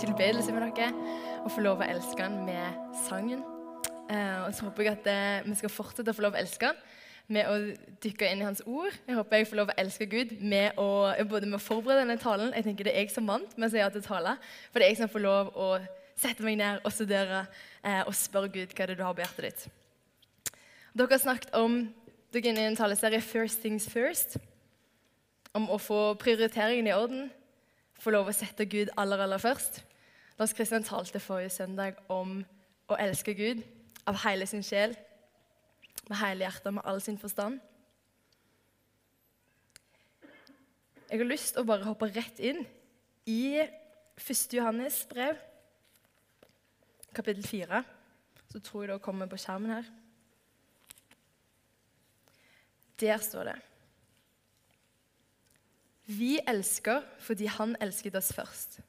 tilbedelse med dere. Og få lov å elske han med sangen. Eh, og så håper jeg at eh, vi skal fortsette å få lov å elske han med å dykke inn i hans ord. Jeg håper jeg får lov å elske Gud med å, både med å forberede denne talen. Jeg tenker Det er jeg som vant å si ja til tale. For det er jeg som får lov å sette meg ned og studere eh, og spørre Gud hva det er du har på hjertet ditt. Dere har snakket om dere er inne i en taleserie 'First Things First'. Om å få prioriteringen i orden. Få lov å sette Gud aller, aller først. Lars Kristian talte forrige søndag om å elske Gud av hele sin sjel, med hele hjertet, med all sin forstand. Jeg har lyst til å bare hoppe rett inn i 1. Johannes brev, kapittel 4. Så tror jeg det kommer på skjermen her. Der står det Vi elsker fordi Han elsket oss først.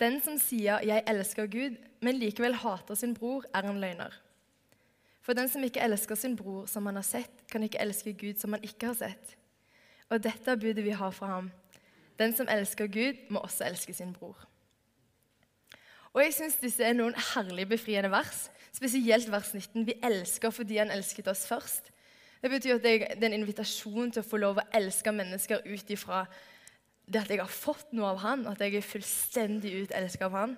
Den som sier 'jeg elsker Gud', men likevel hater sin bror, er en løgner. For den som ikke elsker sin bror som han har sett, kan ikke elske Gud som han ikke har sett. Og dette er budet vi har fra ham. Den som elsker Gud, må også elske sin bror. Og jeg syns disse er noen herlig befriende vers, spesielt vers 19. Vi elsker fordi han elsket oss først. Det betyr at det er en invitasjon til å få lov å elske mennesker ut ifra det at jeg har fått noe av han, at jeg er fullstendig utelska av han.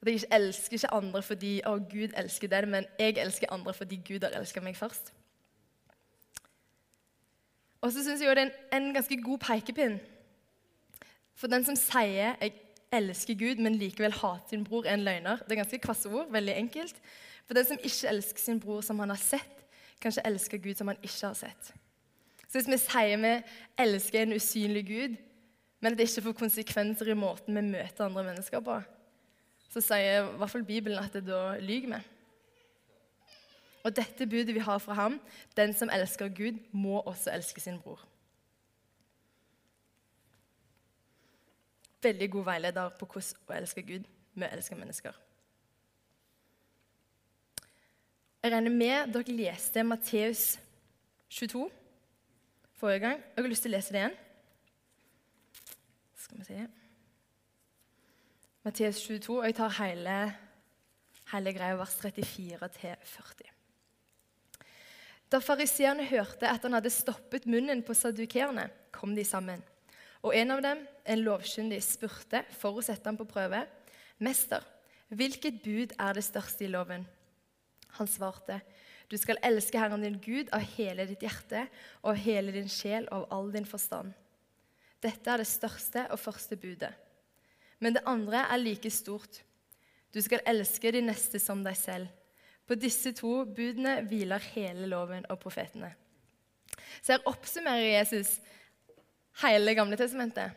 At jeg ikke elsker ikke andre fordi å, Gud elsker den, men jeg elsker andre fordi Gud har elska meg først. Og så syns jeg det er en, en, ganske god pekepinn. For den som sier 'jeg elsker Gud', men likevel hater sin bror, er en løgner. Det er ganske kvasse ord, veldig enkelt. For den som ikke elsker sin bror som han har sett, kanskje elsker Gud som han ikke har sett. Så hvis vi sier vi elsker en usynlig Gud, men at det ikke får konsekvenser i måten vi møter andre mennesker på, så sier i hvert fall Bibelen at det da lyver vi. Og dette budet vi har fra ham, den som elsker Gud, må også elske sin bror. Veldig god veileder på hvordan å elske Gud med å elske mennesker. Jeg regner med dere leste Matteus 22 forrige gang. Jeg har lyst til å lese det igjen. Skal vi se Matteus 22, og jeg tar hele, hele greia, vers 34 40. Da fariseerne hørte at han hadde stoppet munnen på sadukerene, kom de sammen. Og en av dem, en lovkyndig, spurte for å sette ham på prøve. Mester, hvilket bud er det største i loven? Han svarte, du skal elske Herren din Gud av hele ditt hjerte og hele din sjel og av all din forstand. Dette er det største og første budet. Men det andre er like stort. Du skal elske de neste som deg selv. På disse to budene hviler hele loven og profetene. Så her oppsummerer Jesus hele Gamle testamentet.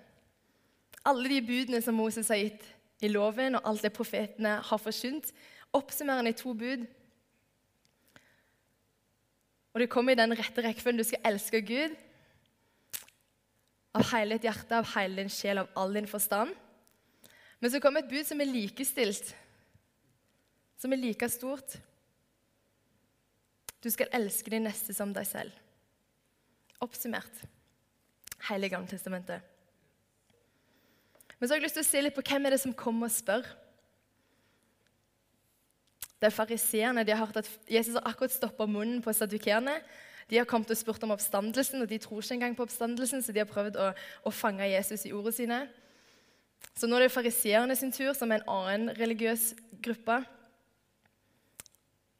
Alle de budene som Moses har gitt i loven, og alt det profetene har forsynt, oppsummerer han i to bud og det kommer i den rette rekkefølgen. Du skal elske Gud av hele ditt hjerte, av hele din sjel, av all din forstand. Men så kommer et bud som er likestilt, som er like stort. Du skal elske din neste som deg selv. Oppsummert hele Gammeltestamentet. Men så har jeg lyst til å se litt på hvem er det som kommer og spør. Det er fariseerne. De har hørt at Jesus har akkurat stoppa munnen på sadukeerne. De har kommet og spurt om oppstandelsen, og de tror ikke engang på oppstandelsen, så de har prøvd å, å fange Jesus i ordene sine. Så nå er det fariseerne sin tur, som er en annen religiøs gruppe.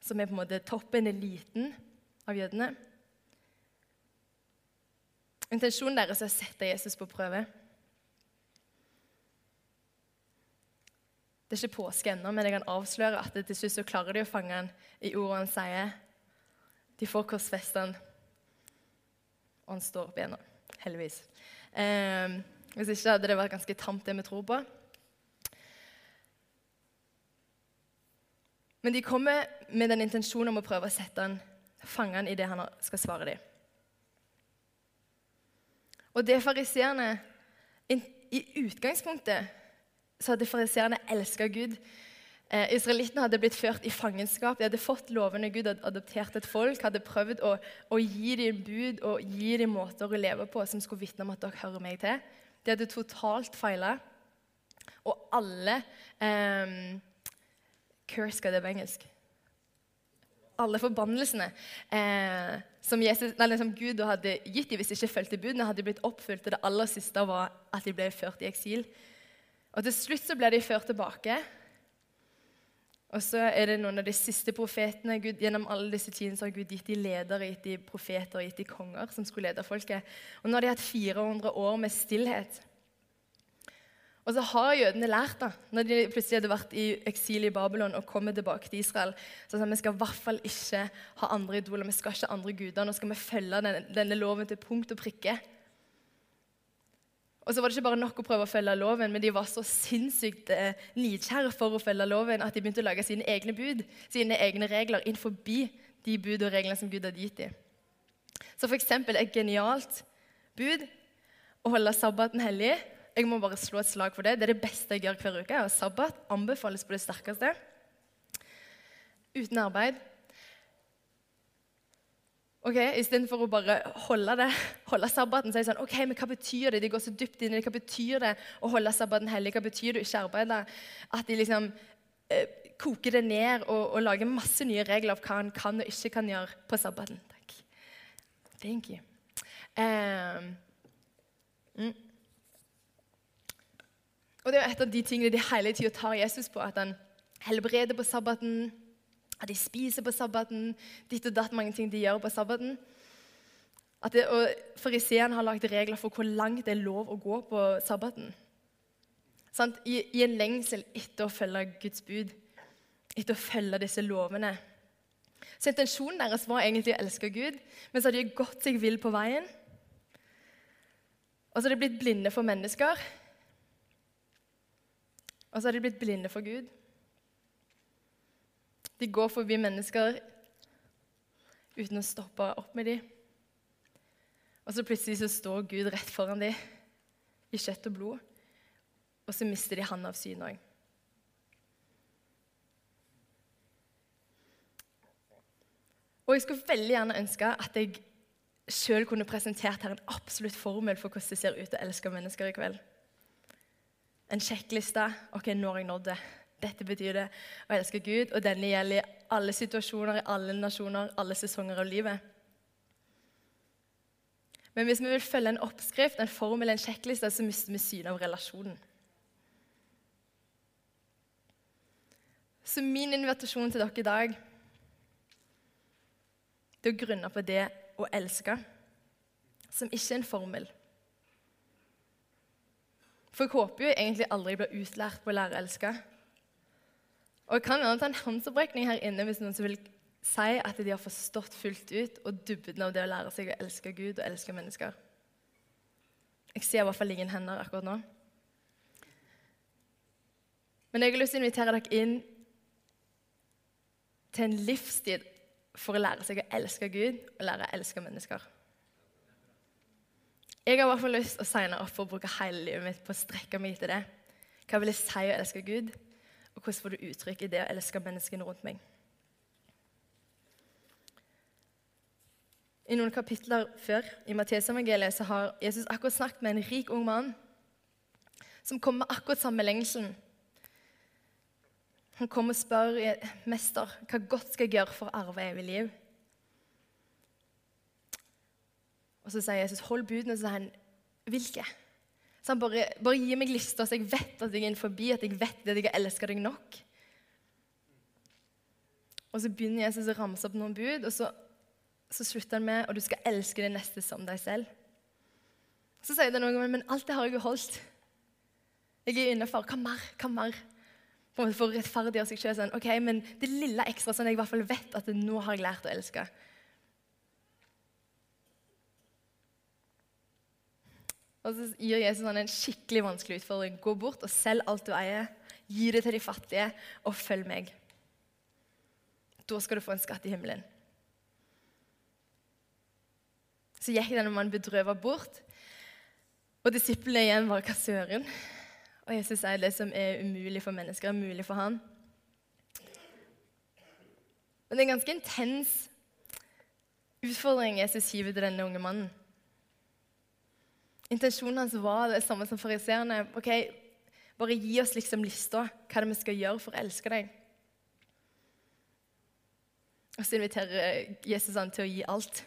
Som er på en måte toppen, eliten av jødene. Intensjonen deres er å sette Jesus på prøve. Det er ikke påske ennå, men jeg kan avsløre at til slutt så klarer de å fange han i ordene han sier. De får korsfeste han, og han står opp igjen. Heldigvis. Eh, hvis ikke hadde det vært ganske tamt, det vi tror på. Men de kommer med den intensjonen om å prøve å sette han, fange han i det han skal svare dem. Og det fariseerne i utgangspunktet så hadde fariseerne elska Gud. Eh, Israelittene hadde blitt ført i fangenskap. De hadde fått lovene Gud hadde adoptert et folk, hadde prøvd å, å gi dem bud og gi dem måter å leve på som skulle vitne om at dere hører meg til. De hadde totalt feila. Og alle eh, Curse, er det på engelsk? Alle forbannelsene eh, som, Jesus, nei, som Gud hadde gitt dem hvis de ikke fulgte budene, hadde blitt oppfylt. Det aller siste var at de ble ført i eksil. Og til slutt så ble de ført tilbake. Og så er det noen av de siste profetene. Gud, gjennom alle disse tidene så har Gud gitt de ledere, gitt de profeter, og gitt de konger som skulle lede folket. Og nå har de hatt 400 år med stillhet. Og så har jødene lært, da, når de plutselig hadde vært i eksil i Babylon og kommet tilbake til Israel så sa vi skal i hvert fall ikke ha andre idoler, vi skal ikke ha andre guder. Nå skal vi følge denne, denne loven til punkt og prikke. Og så var det ikke bare nok å prøve å følge loven, men de var så sinnssykt eh, nidkjære for å følge loven at de begynte å lage sine egne bud, sine egne regler, inn forbi de bud og reglene som Gud hadde gitt dem. Så f.eks. et genialt bud å holde sabbaten hellig jeg må bare slå et slag for det. Det er det beste jeg gjør hver uke. Og sabbat anbefales på det sterkeste. Uten arbeid. Ok, Istedenfor å bare holde det, holde sabbaten, så er det sånn ok, men hva betyr det? De går så dypt inn i det. Hva betyr det å holde sabbaten hellig? Hva betyr det å ikke arbeide? At de liksom eh, koker det ned og, og, lager masse nye regler av hva en kan og ikke kan gjøre på sabbaten. Takk. Thank you. Um, mm. Og Det er et av de tingene de hele tida tar Jesus på. At han helbreder på sabbaten, at de spiser på sabbaten, ditt og datt mange ting de gjør på sabbaten. At det, og Fariseerne har lagd regler for hvor langt det er lov å gå på sabbaten. Sånn, I, I, en lengsel etter å følge Guds bud, etter å følge disse lovene. Så Intensjonen deres var egentlig å elske Gud, men så har de gått seg vill på veien. Og så har de blitt blinde for mennesker. Og så har de blitt blinde for Gud. De går forbi mennesker uten å stoppe opp med dem. Og så plutselig så står Gud rett foran dem i kjøtt og blod, og så mister de han av syne òg. Og jeg skulle veldig gjerne ønske at jeg sjøl kunne presentert her en absolutt formel for hvordan det ser ut å elske mennesker i kveld en sjekkliste. Ok, nå har jeg nådd det. Dette betyr det å elske Gud, og denne gjelder i alle situasjoner, i alle nasjoner, alle sesonger av livet. Men hvis vi vil følge en oppskrift, en formel, en sjekkliste, så mister vi synet av relasjonen. Så min invitasjon til dere i dag det er å grunne på det å elske, som ikke er en formel. For jeg håper jo egentlig aldri blir utlært på å lære å elske. Og jeg kan være en håndsopprekning her inne hvis noen vil si at de har forstått fullt ut og dybden av det å lære seg å elske Gud og elske mennesker. Jeg ser i hvert fall ingen hender akkurat nå. Men jeg har lyst til å invitere dere inn til en livstid for å lære seg å elske Gud og lære å elske mennesker. Jeg har i hvert fall lyst til å signe opp for å bruke hele livet mitt på å strekke meg etter det. Hva vil jeg si å elske Gud, og hvordan får du uttrykk i det å elske menneskene rundt meg? I noen kapitler før i Matteusevangeliet så har Jesus akkurat snakket med en rik ung mann som kommer med akkurat samme lengselen. Han kommer og spør mester, hva godt skal jeg gjøre for å arve evig liv. Og så sier Jesus, 'Hold budene', så sier han, 'Hvilke?' Så han bare, bare gi meg lista, så jeg vet at jeg er forbi, at jeg vet at jeg har elska deg nok. Og så begynner Jesus å ramse opp noen bud, og så, så slutter han med og du skal elske det neste som deg selv. Så sier det noen ganger men alt det har jeg jo holdt. Jeg er innafor. Hva mer? Hva mer? For å rettferdiggjøre seg sjøl. Sånn, ok, men det lille ekstra, sånn jeg i hvert fall vet at nå har jeg lært å elske. Og så gir Jesus han en skikkelig vanskelig utfordring. Gå bort og selg alt du eier. Gi det til de fattige, og følg meg. Da skal du få en skatt i himmelen. Så gikk denne mannen bedrøvet bort, og disiplene igjen var hva søren? Og Jesus sier det som er umulig for mennesker, er mulig for han. Men det er en ganske intens utfordring Jesus hiver til denne unge mannen. Intensjonen hans var det samme som fariseerne. Ok, Bare gi oss liksom lista, hva det er vi skal gjøre for å elske deg. Og så inviterer Jesus han til å gi alt.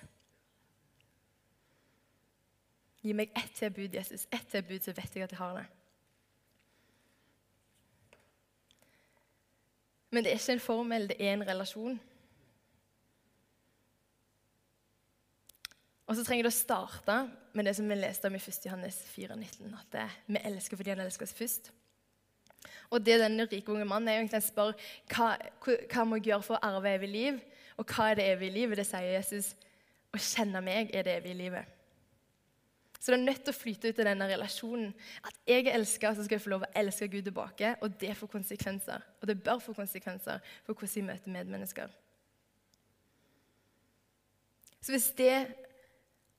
Gi meg ett tilbud, Jesus. Ett tilbud, så vet jeg at jeg har det. Men det er ikke en formel, det er en relasjon. Og så trenger du å starte med det som vi leste om i 1. Johannes 4,19, at det, vi elsker fordi han elsker oss først. Og det denne rike unge mannen er egentlig spør hva, hva må jeg gjøre for å arve evig liv, og hva er det evige livet? Det sier Jesus. Å kjenne meg er det evige livet. Så det er nødt til å flyte ut i denne relasjonen. At jeg er elska, så skal jeg få lov å elske Gud tilbake. Og det får konsekvenser. Og det bør få konsekvenser for hvordan vi møter medmennesker. Så hvis det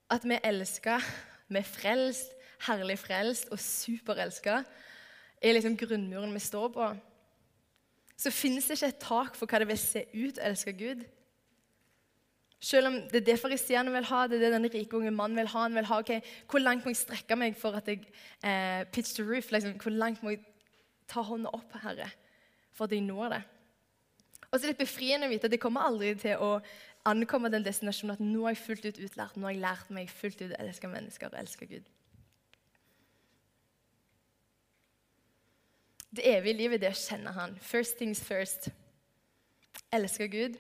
at vi elsker, vi er frelst, herlig frelst og superelska, er liksom grunnmuren vi står på, så finnes det ikke et tak for hva det vil se ut å elske Gud. Selv om det er det fariseerne vil ha, det er det den rike unge mannen vil ha. Han vil ha okay, hvor langt må jeg strekke meg for at jeg eh, pitch the roof? Liksom, hvor langt må jeg ta hånda opp, Herre, for at jeg når det? Og så er det befriende å vite at jeg kommer aldri til å ankomme den destinasjonen at nå har jeg fullt ut utlært, nå har jeg lært meg fullt ut å elske mennesker og elske Gud. Det evige livet det å kjenne Han. First things first. Elske Gud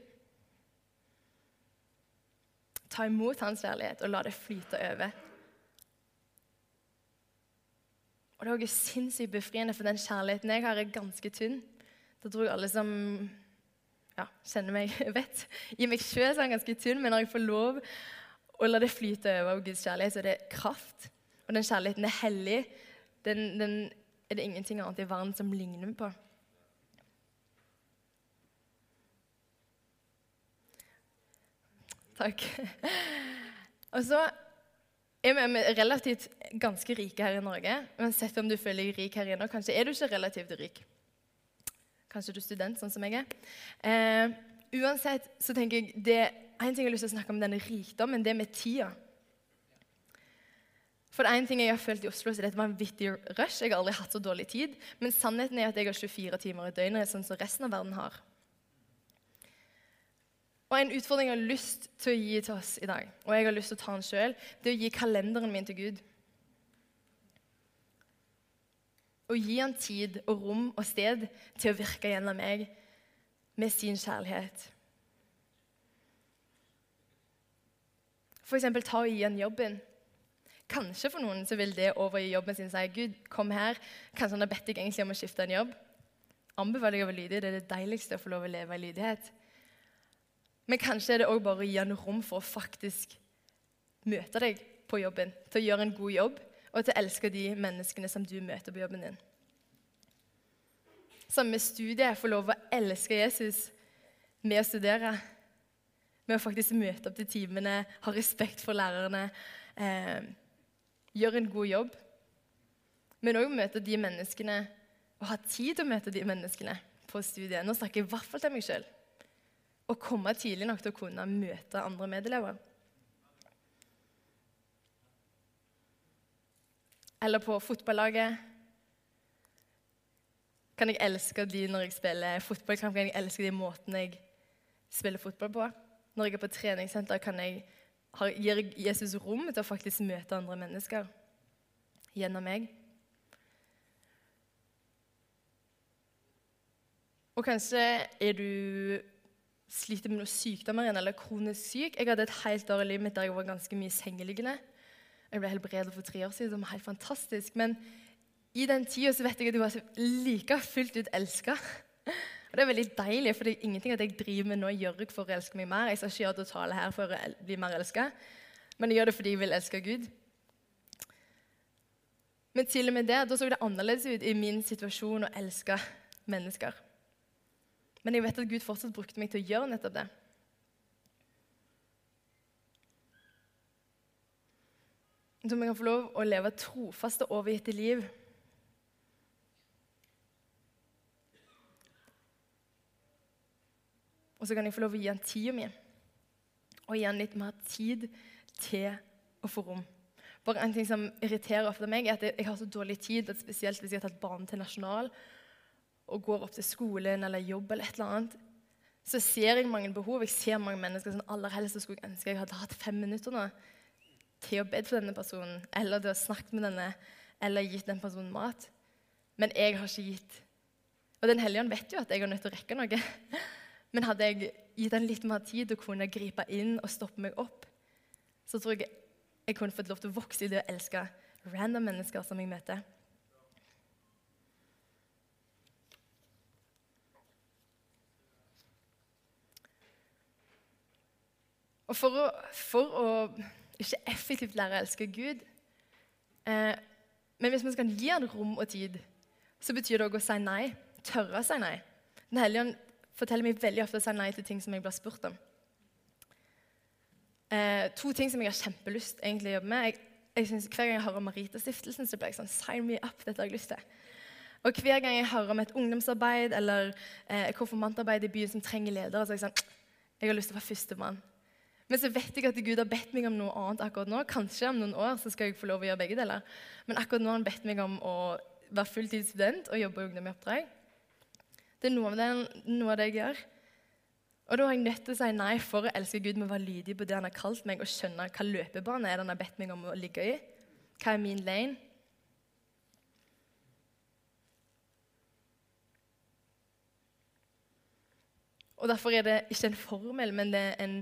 Ta imot hans kjærlighet og la det flyte over. Og Det er også sinnssykt befriende, for den kjærligheten jeg har, er ganske tynn. Da tror jeg alle som ja, kjenner meg, vet. I meg sjøl er han ganske tynn, men når jeg får lov å la det flyte over av Guds kjærlighet, så er det kraft. Og den kjærligheten er hellig. Den, den er det ingenting annet i verden som ligner på. Takk. Og så er vi relativt ganske rike her i Norge. Uansett om du føler deg rik her inne. Kanskje er du ikke relativt rik. Kanskje du er student, sånn som jeg er. Eh, uansett så tenker jeg det En ting jeg har lyst til å snakke om denne rikdommen, det med tida. For det er en ting jeg har følt i Oslo, så det er et vanvittig rush. Jeg har aldri hatt så dårlig tid. Men sannheten er at jeg har 24 timer i døgnet, sånn som resten av verden har. Og En utfordring jeg har lyst til å gi til oss i dag, og jeg har lyst til å ta den sjøl, det er å gi kalenderen min til Gud. Å gi han tid og rom og sted til å virke gjennom meg med sin kjærlighet. F.eks. ta og gi han jobben. Kanskje for noen så vil det overgi jobben sin si Gud, kom her. Kanskje han har bedt deg egentlig om å skifte en jobb. Anbefaler jeg å være lydig. Det er det deiligste å få lov å leve i lydighet. Men kanskje er det òg bare å gi han rom for å faktisk møte deg på jobben. Til å gjøre en god jobb, og til å elske de menneskene som du møter på jobben din. Samme med studiet. Få lov å elske Jesus med å studere. Med å faktisk møte opp til timene, ha respekt for lærerne, eh, gjøre en god jobb. Men òg møte de menneskene, og ha tid til å møte de menneskene på studiet. Nå snakker jeg i hvert fall til meg sjøl å komme tidlig nok til å kunne møte andre medelever. Eller på fotballaget. Kan jeg elske de når jeg spiller fotball? Kan jeg elske de måtene jeg spiller fotball på? Når jeg er på treningssenter, kan jeg, gir Jesus rom til å faktisk møte andre mennesker gjennom meg. Og kanskje er du sliter med noen sykdommer igjen, eller kronisk syk. Jeg hadde et helt år i livet mitt der jeg var ganske mye sengeliggende. Jeg ble helbredet for tre år siden, som var helt fantastisk. Men i den tida vet jeg at jeg var like fullt ut elska. Og det er veldig deilig, for det er ingenting at jeg driver med nå gjør jeg for å elske meg mer. Jeg skal ikke gjøre det å tale her for å bli mer elska, men jeg gjør det fordi jeg vil elske Gud. Men til og med det, da så det annerledes ut i min situasjon å elske mennesker. Men jeg vet at Gud fortsatt brukte meg til å gjøre nettopp det. Så vi kan få lov å leve trofaste, overgitte liv. Og så kan jeg få lov å gi han tida mi, og gi han litt mer tid til å få rom. Bare en ting som irriterer ofte meg, er at jeg, har så dårlig tid, at spesielt hvis jeg har tatt barn til nasjonal og går opp til skolen eller jobb eller et eller annet, så ser jeg mange behov. Jeg ser mange mennesker som aller helst skulle ønske jeg hadde hatt fem minutter nå til å be for denne personen, eller til å snakke med denne, eller gitt den personen mat. Men jeg har ikke gitt. Og Den hellige ånd vet jo at jeg er nødt til å rekke noe. Men hadde jeg gitt den litt mer tid og kunne gripe inn og stoppe meg opp, så tror jeg jeg kunne fått lov til å vokse i det å elske random mennesker som jeg møter. Og for å, for å ikke effektivt lære å elske Gud eh, Men hvis vi skal gi han rom og tid, så betyr det òg å si nei. Tørre å si nei. Den hellige ånd forteller meg veldig ofte å si nei til ting som jeg blir spurt om. Eh, to ting som jeg har kjempelyst egentlig å jobbe med. Jeg, jeg synes, hver gang jeg hører om Maritastiftelsen, så blir jeg sånn Sign me up! Dette har jeg lyst til. Og hver gang jeg hører om et ungdomsarbeid eller eh, konfirmantarbeid i byen som trenger ledere, så er jeg sånn Jeg har lyst til å være førstemann. Men så vet jeg at Gud har bedt meg om noe annet akkurat nå. Kanskje om noen år så skal jeg få lov å gjøre begge deler. Men akkurat nå har han bedt meg om å være fulltidsstudent og jobbe i Ungdom i oppdrag. Det er noe av, det, noe av det jeg gjør. Og da har jeg nødt til å si nei for å elske Gud med å være lydig på det han har kalt meg, og skjønne hva løpebane er det han har bedt meg om å ligge i. Hva er min lane? Og Derfor er det ikke en formel, men det er en,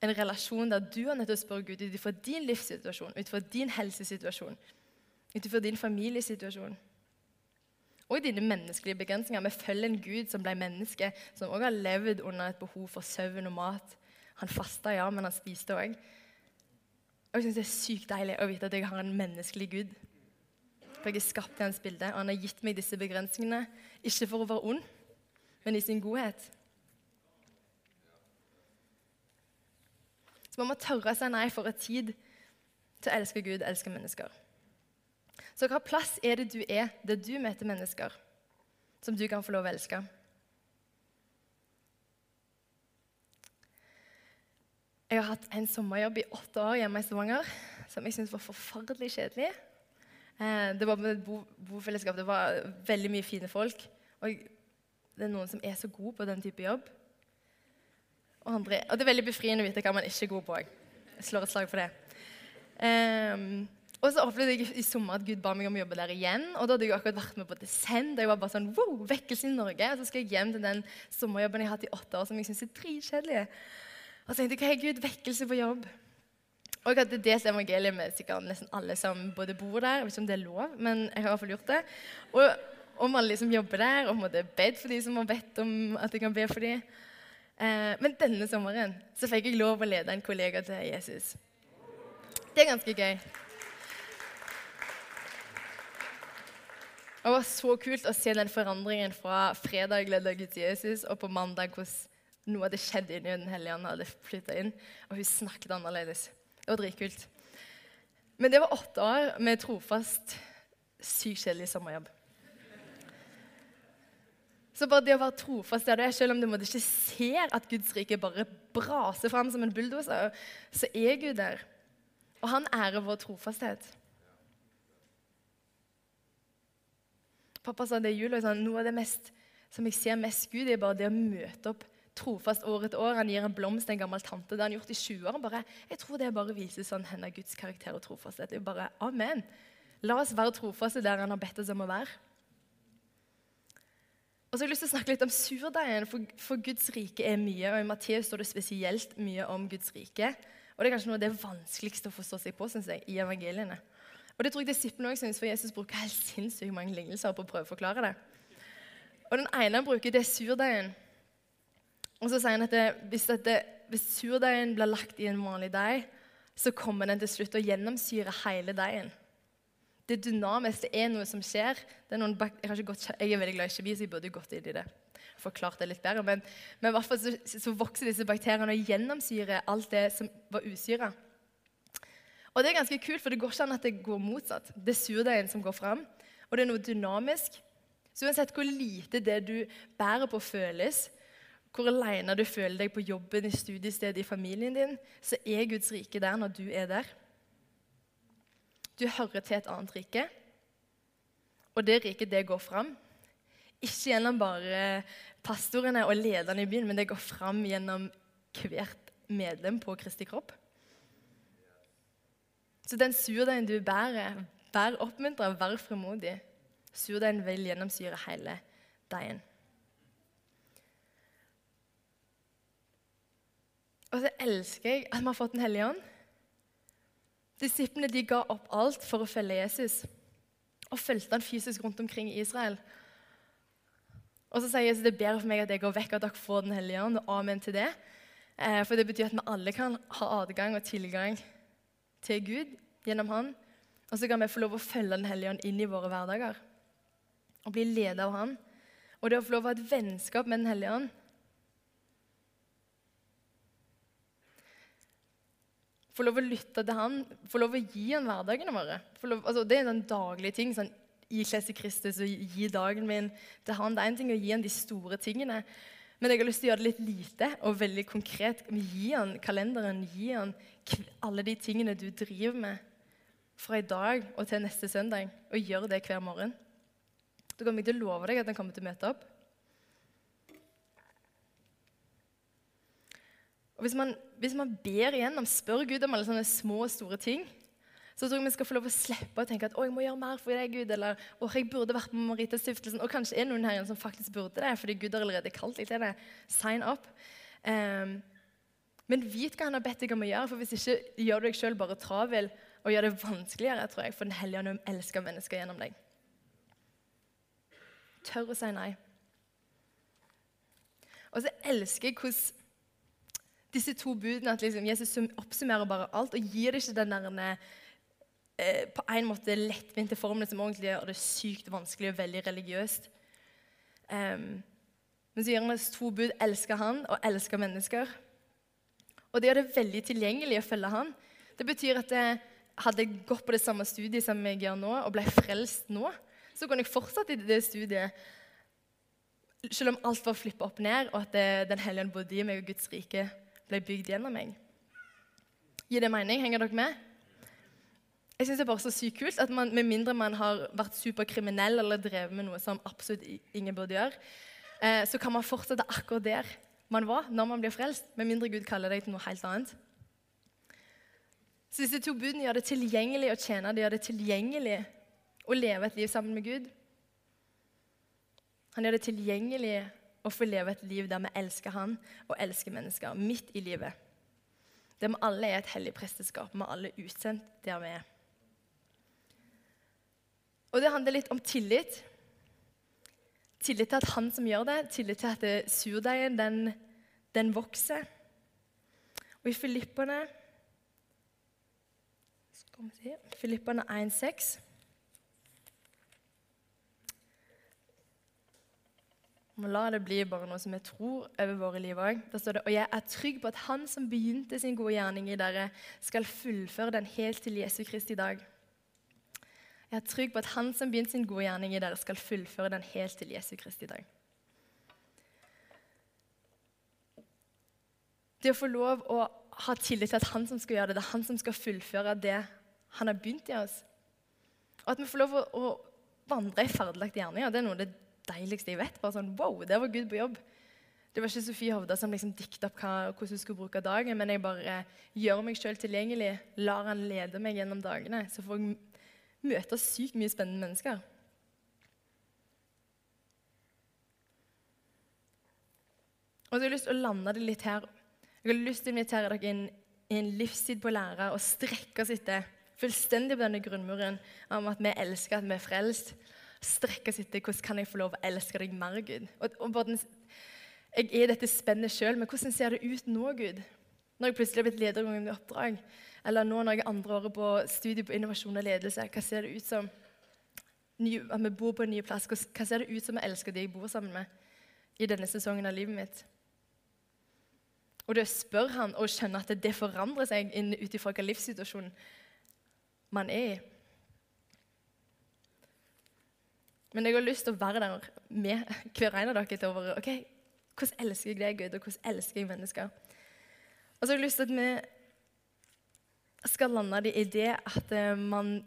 en relasjon der du er nødt til å spørre Gud ut ifra din livssituasjon, ut fra din helsesituasjon, ut ifra din familiesituasjon og dine menneskelige begrensninger. Vi følger en Gud som ble menneske, som også har levd under et behov for søvn og mat. Han fasta, ja, men han spiste òg. Og jeg synes Det er sykt deilig å vite at jeg har en menneskelig Gud. For jeg er skapt i hans bilde, og han har gitt meg disse begrensningene. Ikke for å være ond, men i sin godhet. Så man må tørre seg nei for en tid til å elske Gud, elske mennesker. Så hva plass er det du er der du møter mennesker som du kan få lov å elske? Jeg har hatt en sommerjobb i åtte år hjemme i Stavanger som jeg syntes var forferdelig kjedelig. Eh, det var med et bo bofellesskap. Det var veldig mye fine folk. Og det er noen som er så gode på den type jobb. Og, andre, og det er veldig befriende å vite hva man ikke er god på. Jeg slår et slag for det. Um, og så opplevde jeg i sommer at Gud ba meg om å jobbe der igjen. Og da hadde jeg akkurat vært med på Descend. Og jeg var bare sånn, wow, vekkelse i Norge. Og så skal jeg hjem til den sommerjobben jeg har hatt i åtte år, som jeg syns er dritkjedelig. Og så tenkte jeg, hva er Gud, vekkelse på jobb? Og jeg hadde delt evangeliet med sikkert nesten alle som både bor der. Jeg vet ikke om det er lov, men jeg har i hvert fall gjort det. Og om alle de som jobber der, og måtte bedt for de som har bedt om at jeg kan be for dem. Eh, men denne sommeren så fikk jeg lov å lede en kollega til Jesus. Det er ganske gøy. Det var så kult å se den forandringen fra fredag leda Gud til Jesus, og på mandag hvordan noe hadde skjedd inni Den hellige ånd hadde flytta inn, og hun snakket annerledes. Det var dritkult. Men det var åtte år med trofast, sykt kjedelig sommerjobb. Så bare det å være trofast der du er, selv om du ikke ser at Guds rike bare braser fram som en bulldoser, så er Gud der. Og han ærer vår trofasthet. Pappa sa det i jula. Sånn, noe av det mest, som jeg ser mest Gud er bare det å møte opp trofast år etter år. Han gir en blomst til en gammel tante. Det har han gjort i 20 år. Jeg tror det bare viser sånn henne Guds karakter og trofasthet. Det er bare, Amen. La oss være trofaste der han har bedt oss om å være. Og så har jeg lyst til å snakke litt om surdeigen, for, for, Guds rike er mye. Og i Matteus står det spesielt mye om Guds rike. Og det er kanskje noe av det vanskeligste å forstå seg på synes jeg, i evangeliene. Og det tror jeg disiplene òg syns, for Jesus bruker helt sinnssykt mange lignelser på å prøve å forklare det. Og Den ene han bruker, det er surdeigen. Og så sier han at det, hvis, det, hvis surdeigen blir lagt i en vanlig deig, så kommer den til slutt å gjennomsyre hele deigen. Det er dynamisk, det er noe som skjer. Er jeg, gått, jeg, er veldig glad i kjemi, så jeg burde gått inn i det. Forklart det litt bedre. Men, men i hvert fall så, så vokser disse bakteriene og gjennomsyrer alt det som var usyra. Og det er ganske kult, for det går ikke an at det går motsatt. Det er surdeigen som går fram, og det er noe dynamisk. Så uansett hvor lite det du bærer på, føles, hvor alene du føler deg på jobben, i studiestedet, i familien din, så er Guds rike der når du er der. Du hører til et annet rike. Og det riket, det går fram. Ikke gjennom bare pastorene og lederne i byen, men det går fram gjennom hvert medlem på Kristi kropp. Så den surdeigen du bærer, vær oppmuntra, vær fremodig. Surdeigen vil gjennomsyre hele deigen. Og så elsker jeg at vi har fått Den hellige ånd. Disiplene de ga opp alt for å følge Jesus og fulgte han fysisk rundt omkring i Israel. Og så sier Jesus det er bedre for meg at jeg går vekk, at dere får Den hellige ånd. Og amen til det. Eh, for det betyr at vi alle kan ha adgang og tilgang til Gud gjennom Han. Og så kan vi få lov å følge Den hellige ånd inn i våre hverdager og bli ledet av Han. Og det å få lov å ha et vennskap med Den hellige ånd Få lov å lytte til han, få lov å gi han hverdagene våre. Altså, det er en daglige daglig ting. sånn Ikle seg Kristus og gi dagen min til han. Det er en ting å gi han de store tingene. Men jeg har lyst til å gjøre det litt lite og veldig konkret. Gi han kalenderen, gi han alle de tingene du driver med fra i dag og til neste søndag, og gjør det hver morgen. Da kommer jeg til å love deg at han kommer til å møte opp. Og hvis man, hvis man ber igjennom, spør Gud om alle sånne små og store ting, så tror jeg vi skal få lov å slippe å tenke at å, jeg må gjøre mer for deg, Gud, eller å, jeg burde vært med Maritastiftelsen. Og kanskje er noen her som faktisk burde det, fordi Gud har allerede kalt deg til det. Sign up. Um, men vit hva han har bedt deg om å gjøre, for hvis ikke gjør du deg sjøl bare travel og gjør det vanskeligere, tror jeg, for Den hellige ånd elsker mennesker gjennom deg. Tør å si nei. Og så elsker jeg hvordan disse to budene at liksom Jesus oppsummerer bare alt og gir det ikke den der, eh, på en måte lettvinte formelen som egentlig gjør det sykt vanskelig og veldig religiøst. Um, men så gir han to bud elsker han og elsker mennesker. Og det gjør det veldig tilgjengelig å følge han. Det betyr at jeg hadde jeg gått på det samme studiet som jeg gjør nå, og ble frelst nå, så kunne jeg fortsatt i det studiet selv om alt var flippa opp ned, og at det, Den hellige ånd bodde i meg, og Guds rike ble bygd gjennom meg. Gir det mening? Henger dere med? Jeg synes Det er bare så sykt kult at man, med mindre man har vært superkriminell eller drevet med noe som absolutt ingen burde gjøre, eh, så kan man fortsette akkurat der man var når man blir frelst, med mindre Gud kaller deg til noe helt annet. Så disse to budene gjør det tilgjengelig å tjene, det gjør det tilgjengelig å leve et liv sammen med Gud. Han gjør det tilgjengelig og få leve et liv der vi elsker Han og elsker mennesker midt i livet. Der vi alle er et hellig presteskap. Vi er alle utsendt der vi er. Og det handler litt om tillit. Tillit til at han som gjør det, tillit til at surdeigen, den, den vokser. Og i Filippene Filippene 1,6 må la det bli bare noe som jeg tror over våre liv òg. Da står det og jeg er trygg på at Han som begynte sin gode gjerning i dere, skal fullføre den helt til Jesu Kristi dag. Jeg er trygg på at Han som begynte sin gode gjerning i dere, skal fullføre den helt til Jesu Kristi dag. Det å få lov å ha tillit til at han som skal gjøre det, det er han som skal fullføre det han har begynt i oss. Og at vi får lov å, å vandre i ferdiglagte gjerninger, det er noe av det deiligste jeg vet. Bare sånn, wow, der var Gud på jobb. Det var ikke Sofie Hovda som liksom dikta opp hva, hvordan hun skulle bruke dagen, men jeg bare gjør meg sjøl tilgjengelig, lar han lede meg gjennom dagene. Så får jeg møte sykt mye spennende mennesker. Og så har jeg lyst til å lande det litt her. Jeg har lyst til å invitere dere inn i en livstid på å lære og strekke oss etter fullstendig på denne grunnmuren om at vi elsker, at vi er frelst strekke oss etter hvordan kan jeg få lov å elske deg mer, Gud. Og, og den, jeg er dette spennet sjøl, men hvordan ser det ut nå, Gud? Når jeg plutselig har blitt leder i mitt oppdrag, eller nå når jeg er andre året på studiet på innovasjon og ledelse, hva ser det ut som? Ny, at vi bor på en ny plass. Hva ser det ut som jeg elsker de jeg bor sammen med i denne sesongen av livet mitt? Og det spør han og skjønne at det forandrer seg ut ifra hvilken livssituasjon man er i. Men jeg har lyst til å være der med hver en av dere til å være ok, hvordan elsker jeg deg, Gud, og hvordan elsker jeg mennesker? Og så har jeg lyst til at vi skal lande det i det at eh, man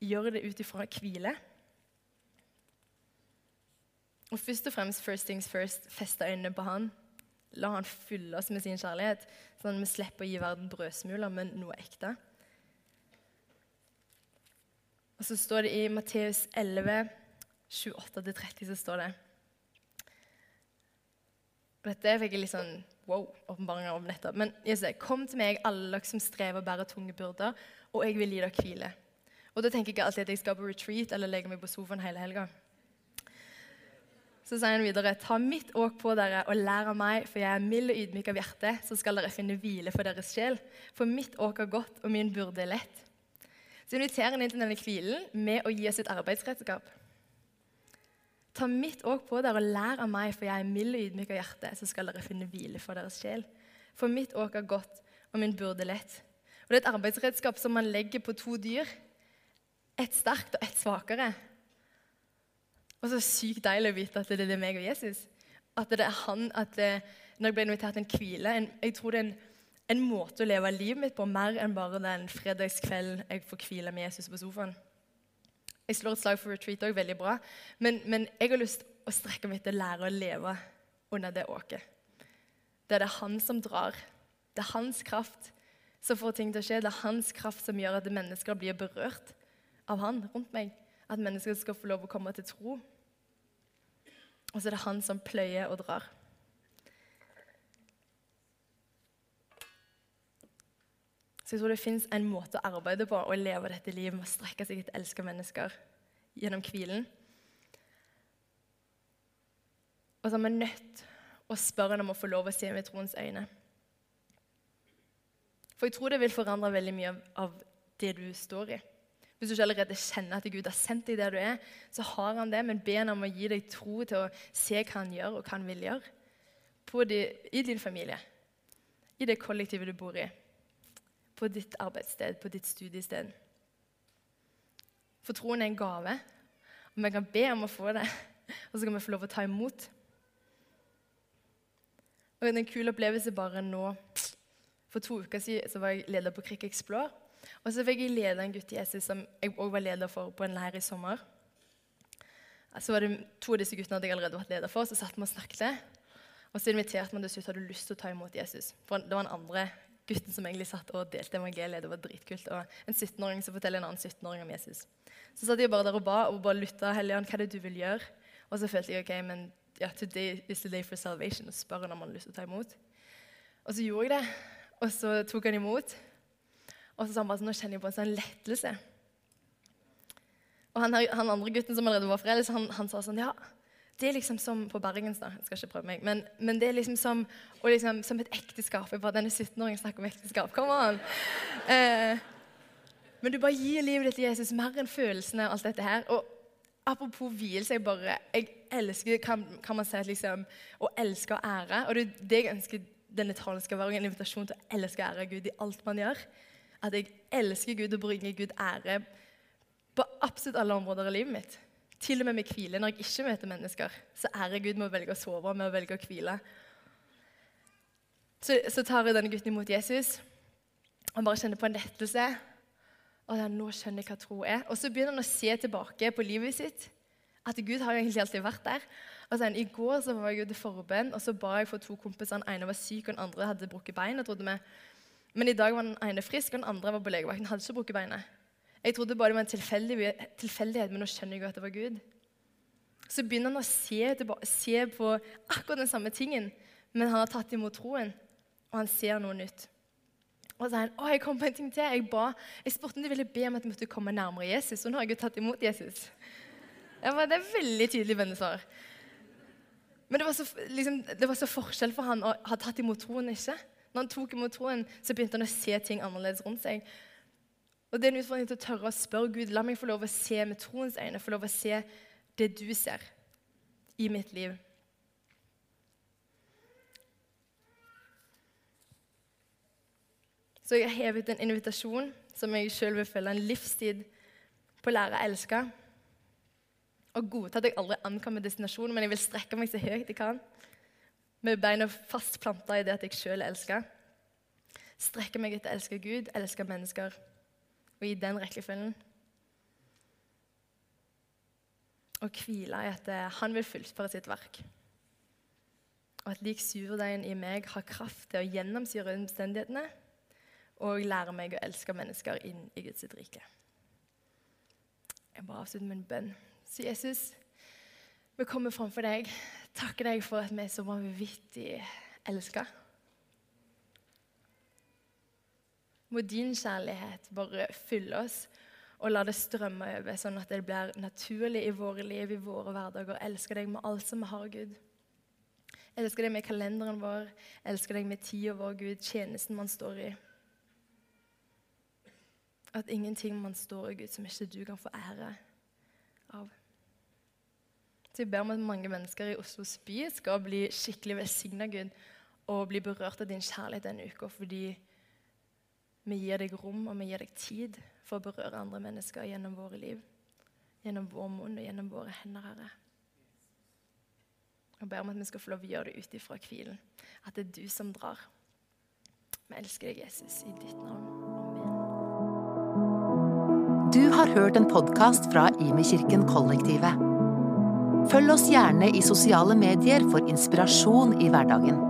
gjør det ut ifra hvile. Og først og fremst first things first, feste øynene på han. La han fylle oss med sin kjærlighet, sånn at vi slipper å gi verden brødsmuler, men noe ekte. Og så står det i Matteus 11, 28-30, så står det Dette fikk jeg litt sånn wow, åpenbaringer om nettopp. Men Jesus sier, kom til meg, alle dere som strever og bærer tunge byrder, og jeg vil gi dere hvile. Og da tenker jeg ikke alltid at jeg skal på retreat eller legge meg på sofaen hele helga. Så sier han videre.: Ta mitt åk på dere og lær av meg, for jeg er mild og ydmyk av hjerte, så skal dere finne hvile for deres sjel. For mitt åk er godt, og min byrde er lett. Så inviterer han inn til denne hvilen med å gi oss et arbeidsredskap. Ta mitt åk på dere og lær av meg, for jeg er mild og ydmyk av hjerte, så skal dere finne hvile for deres sjel. For mitt åk er godt, og min burde lett. Og Det er et arbeidsredskap som man legger på to dyr. Ett sterkt og ett svakere. Og så sykt deilig å vite at det er meg og Jesus. At det er han, at Når jeg ble invitert til en hvile Jeg tror det er en, en, måte å leve livet mitt på mer enn bare den fredagskvelden jeg får hvile med Jesus på sofaen. Jeg slår et slag for retreat òg, veldig bra. Men, men, jeg har lyst å strekke meg til å lære å leve under det åket. Det er det han som drar. Det er hans kraft som får ting til å skje. Det er hans kraft som gjør at mennesker blir berørt av han rundt meg. At mennesker skal få lov å komme til tro. Og så er det han som pløyer og drar. Så jeg tror det fins en måte å arbeide på og leve dette livet med å strekke seg etter elska mennesker gjennom hvilen. Og så er vi nødt å spørre om å få lov å se med troens øyne. For jeg tror det vil forandre veldig mye av det du står i. Hvis du ikke allerede kjenner at Gud har sendt deg der du er, så har han det, men be ham om å gi deg tro til å se hva han gjør, og hva han vil gjøre de, i din familie, i det kollektivet du bor i, på ditt arbeidssted, på ditt studiested. For troen er en gave, og vi kan be om å få det, og så kan vi få lov å ta imot. Og En kul opplevelse bare nå For to uker siden var jeg leder på Krik Explore. Og så fikk jeg lede en gutt i Jesus som jeg òg var leder for på en leir i sommer. Så var det To av disse guttene hadde jeg allerede vært leder for, så satt vi og snakket. Og så inviterte man til slutt hadde lyst til å ta imot Jesus. For Det var en andre gutten som egentlig satt og delte evangeliet. Det var dritkult. Og en 17-åring som forteller en annen 17-åring om Jesus. Så satt jeg bare der og ba og bare lytta. Helligånd, hva er det du vil gjøre? Og så følte jeg ok, men ja, today is the day for salvation. Og spør han om han har lyst til å ta imot. Og så gjorde jeg det. Og så tok han imot. Og så sa han bare sånn, nå kjenner jeg på en sånn lettelse. Og han, han andre gutten som allerede var foreldet, han, han, sa sånn Ja, det er liksom som på Bergens, da. Jeg skal ikke prøve meg. Men, men det er liksom som, liksom, som et ekteskap. Jeg bare, Denne 17-åringen snakker om ekteskap. Kom an! Eh, men du bare gir livet ditt til Jesus mer enn følelsene og alt dette her. Og apropos vielse, jeg bare Jeg elsker, kan, kan man si, at liksom, å elske og ære. Og det er det jeg ønsker denne talen skal være en invitasjon til å elske og ære Gud i alt man gjør at jeg elsker Gud og bringer Gud ære på absolutt alle områder i livet mitt. Til og med med hvile. Når jeg ikke møter mennesker, så ærer Gud med å velge å sove med å velge å hvile. Så, så tar jeg denne gutten imot Jesus og bare kjenner på en lettelse. Og ja, nå skjønner jeg hva tro er. Og så begynner han å se tilbake på livet sitt. At Gud har egentlig alltid vært der. Og så, I går så var jeg ute i forbønn, og så ba jeg for to kompiser. Den ene var syk, og den andre hadde brukket bein. trodde vi. men i dag var den ene frisk, og den andre var på legevakten. hadde ikke brukket beinet. Jeg trodde bare det var en tilfeldighet, men nå skjønner jeg jo at det var Gud. Så begynner han å se, se, på akkurat den samme tingen, men han har tatt imot troen, og han ser noe nytt. Og så sier han, å, jeg kom på en ting til. Jeg, ba, jeg spurte om de ville be om at jeg måtte komme nærmere Jesus, og nå har jeg jo tatt imot Jesus. Ba, det er veldig tydelig bønnesvar. Men det var, så, liksom, det var så forskjell for han å ha tatt imot troen ikke. Når han tok imot troen, så begynte han å se ting annerledes rundt seg. Og Det er en utfordring til å tørre å spørre Gud la meg få lov å se med troens øyne, få lov å se det du ser i mitt liv. Så jeg har hevet en invitasjon som jeg sjøl vil følge en livstid på å lære å elske. Og godta at jeg aldri ankommer destinasjonen, men jeg vil strekke meg så høyt jeg kan med beina fast planta i det at jeg sjøl elsker. Strekke meg etter å elske Gud, elske mennesker, og i den rekkefølgen. og hvile i at eh, han vil fullføre sitt verk. Og at lik surdeigen i meg har kraft til å gjennomsyre omstendighetene og lære meg å elske mennesker inn i Guds rike. Jeg bare avslutter med en bønn. Så Jesus, vi kommer framfor deg. Takker deg for at vi er så vanvittig elska. Må din kjærlighet bare fylle oss og la det strømme over, sånn at det blir naturlig i våre liv, i våre hverdager. Elsker deg med alt som vi har, Gud. Elsker deg med kalenderen vår, elsker deg med tida vår, Gud, tjenesten man står i. At ingenting man står i, Gud, som ikke du kan få ære av. Så jeg ber om at mange mennesker i Oslos by skal bli skikkelig velsigna, Gud, og bli berørt av din kjærlighet denne uka, fordi vi gir deg rom og vi gir deg tid for å berøre andre mennesker gjennom våre liv. Gjennom vår munn og gjennom våre hender, Herre. Og ber om at vi skal få lov å gjøre det ut ifra hvilen. At det er du som drar. Vi elsker deg, Jesus, i ditt navn. Amen. Du har hørt en podkast fra Imekirken Kollektivet. Følg oss gjerne i sosiale medier for inspirasjon i hverdagen.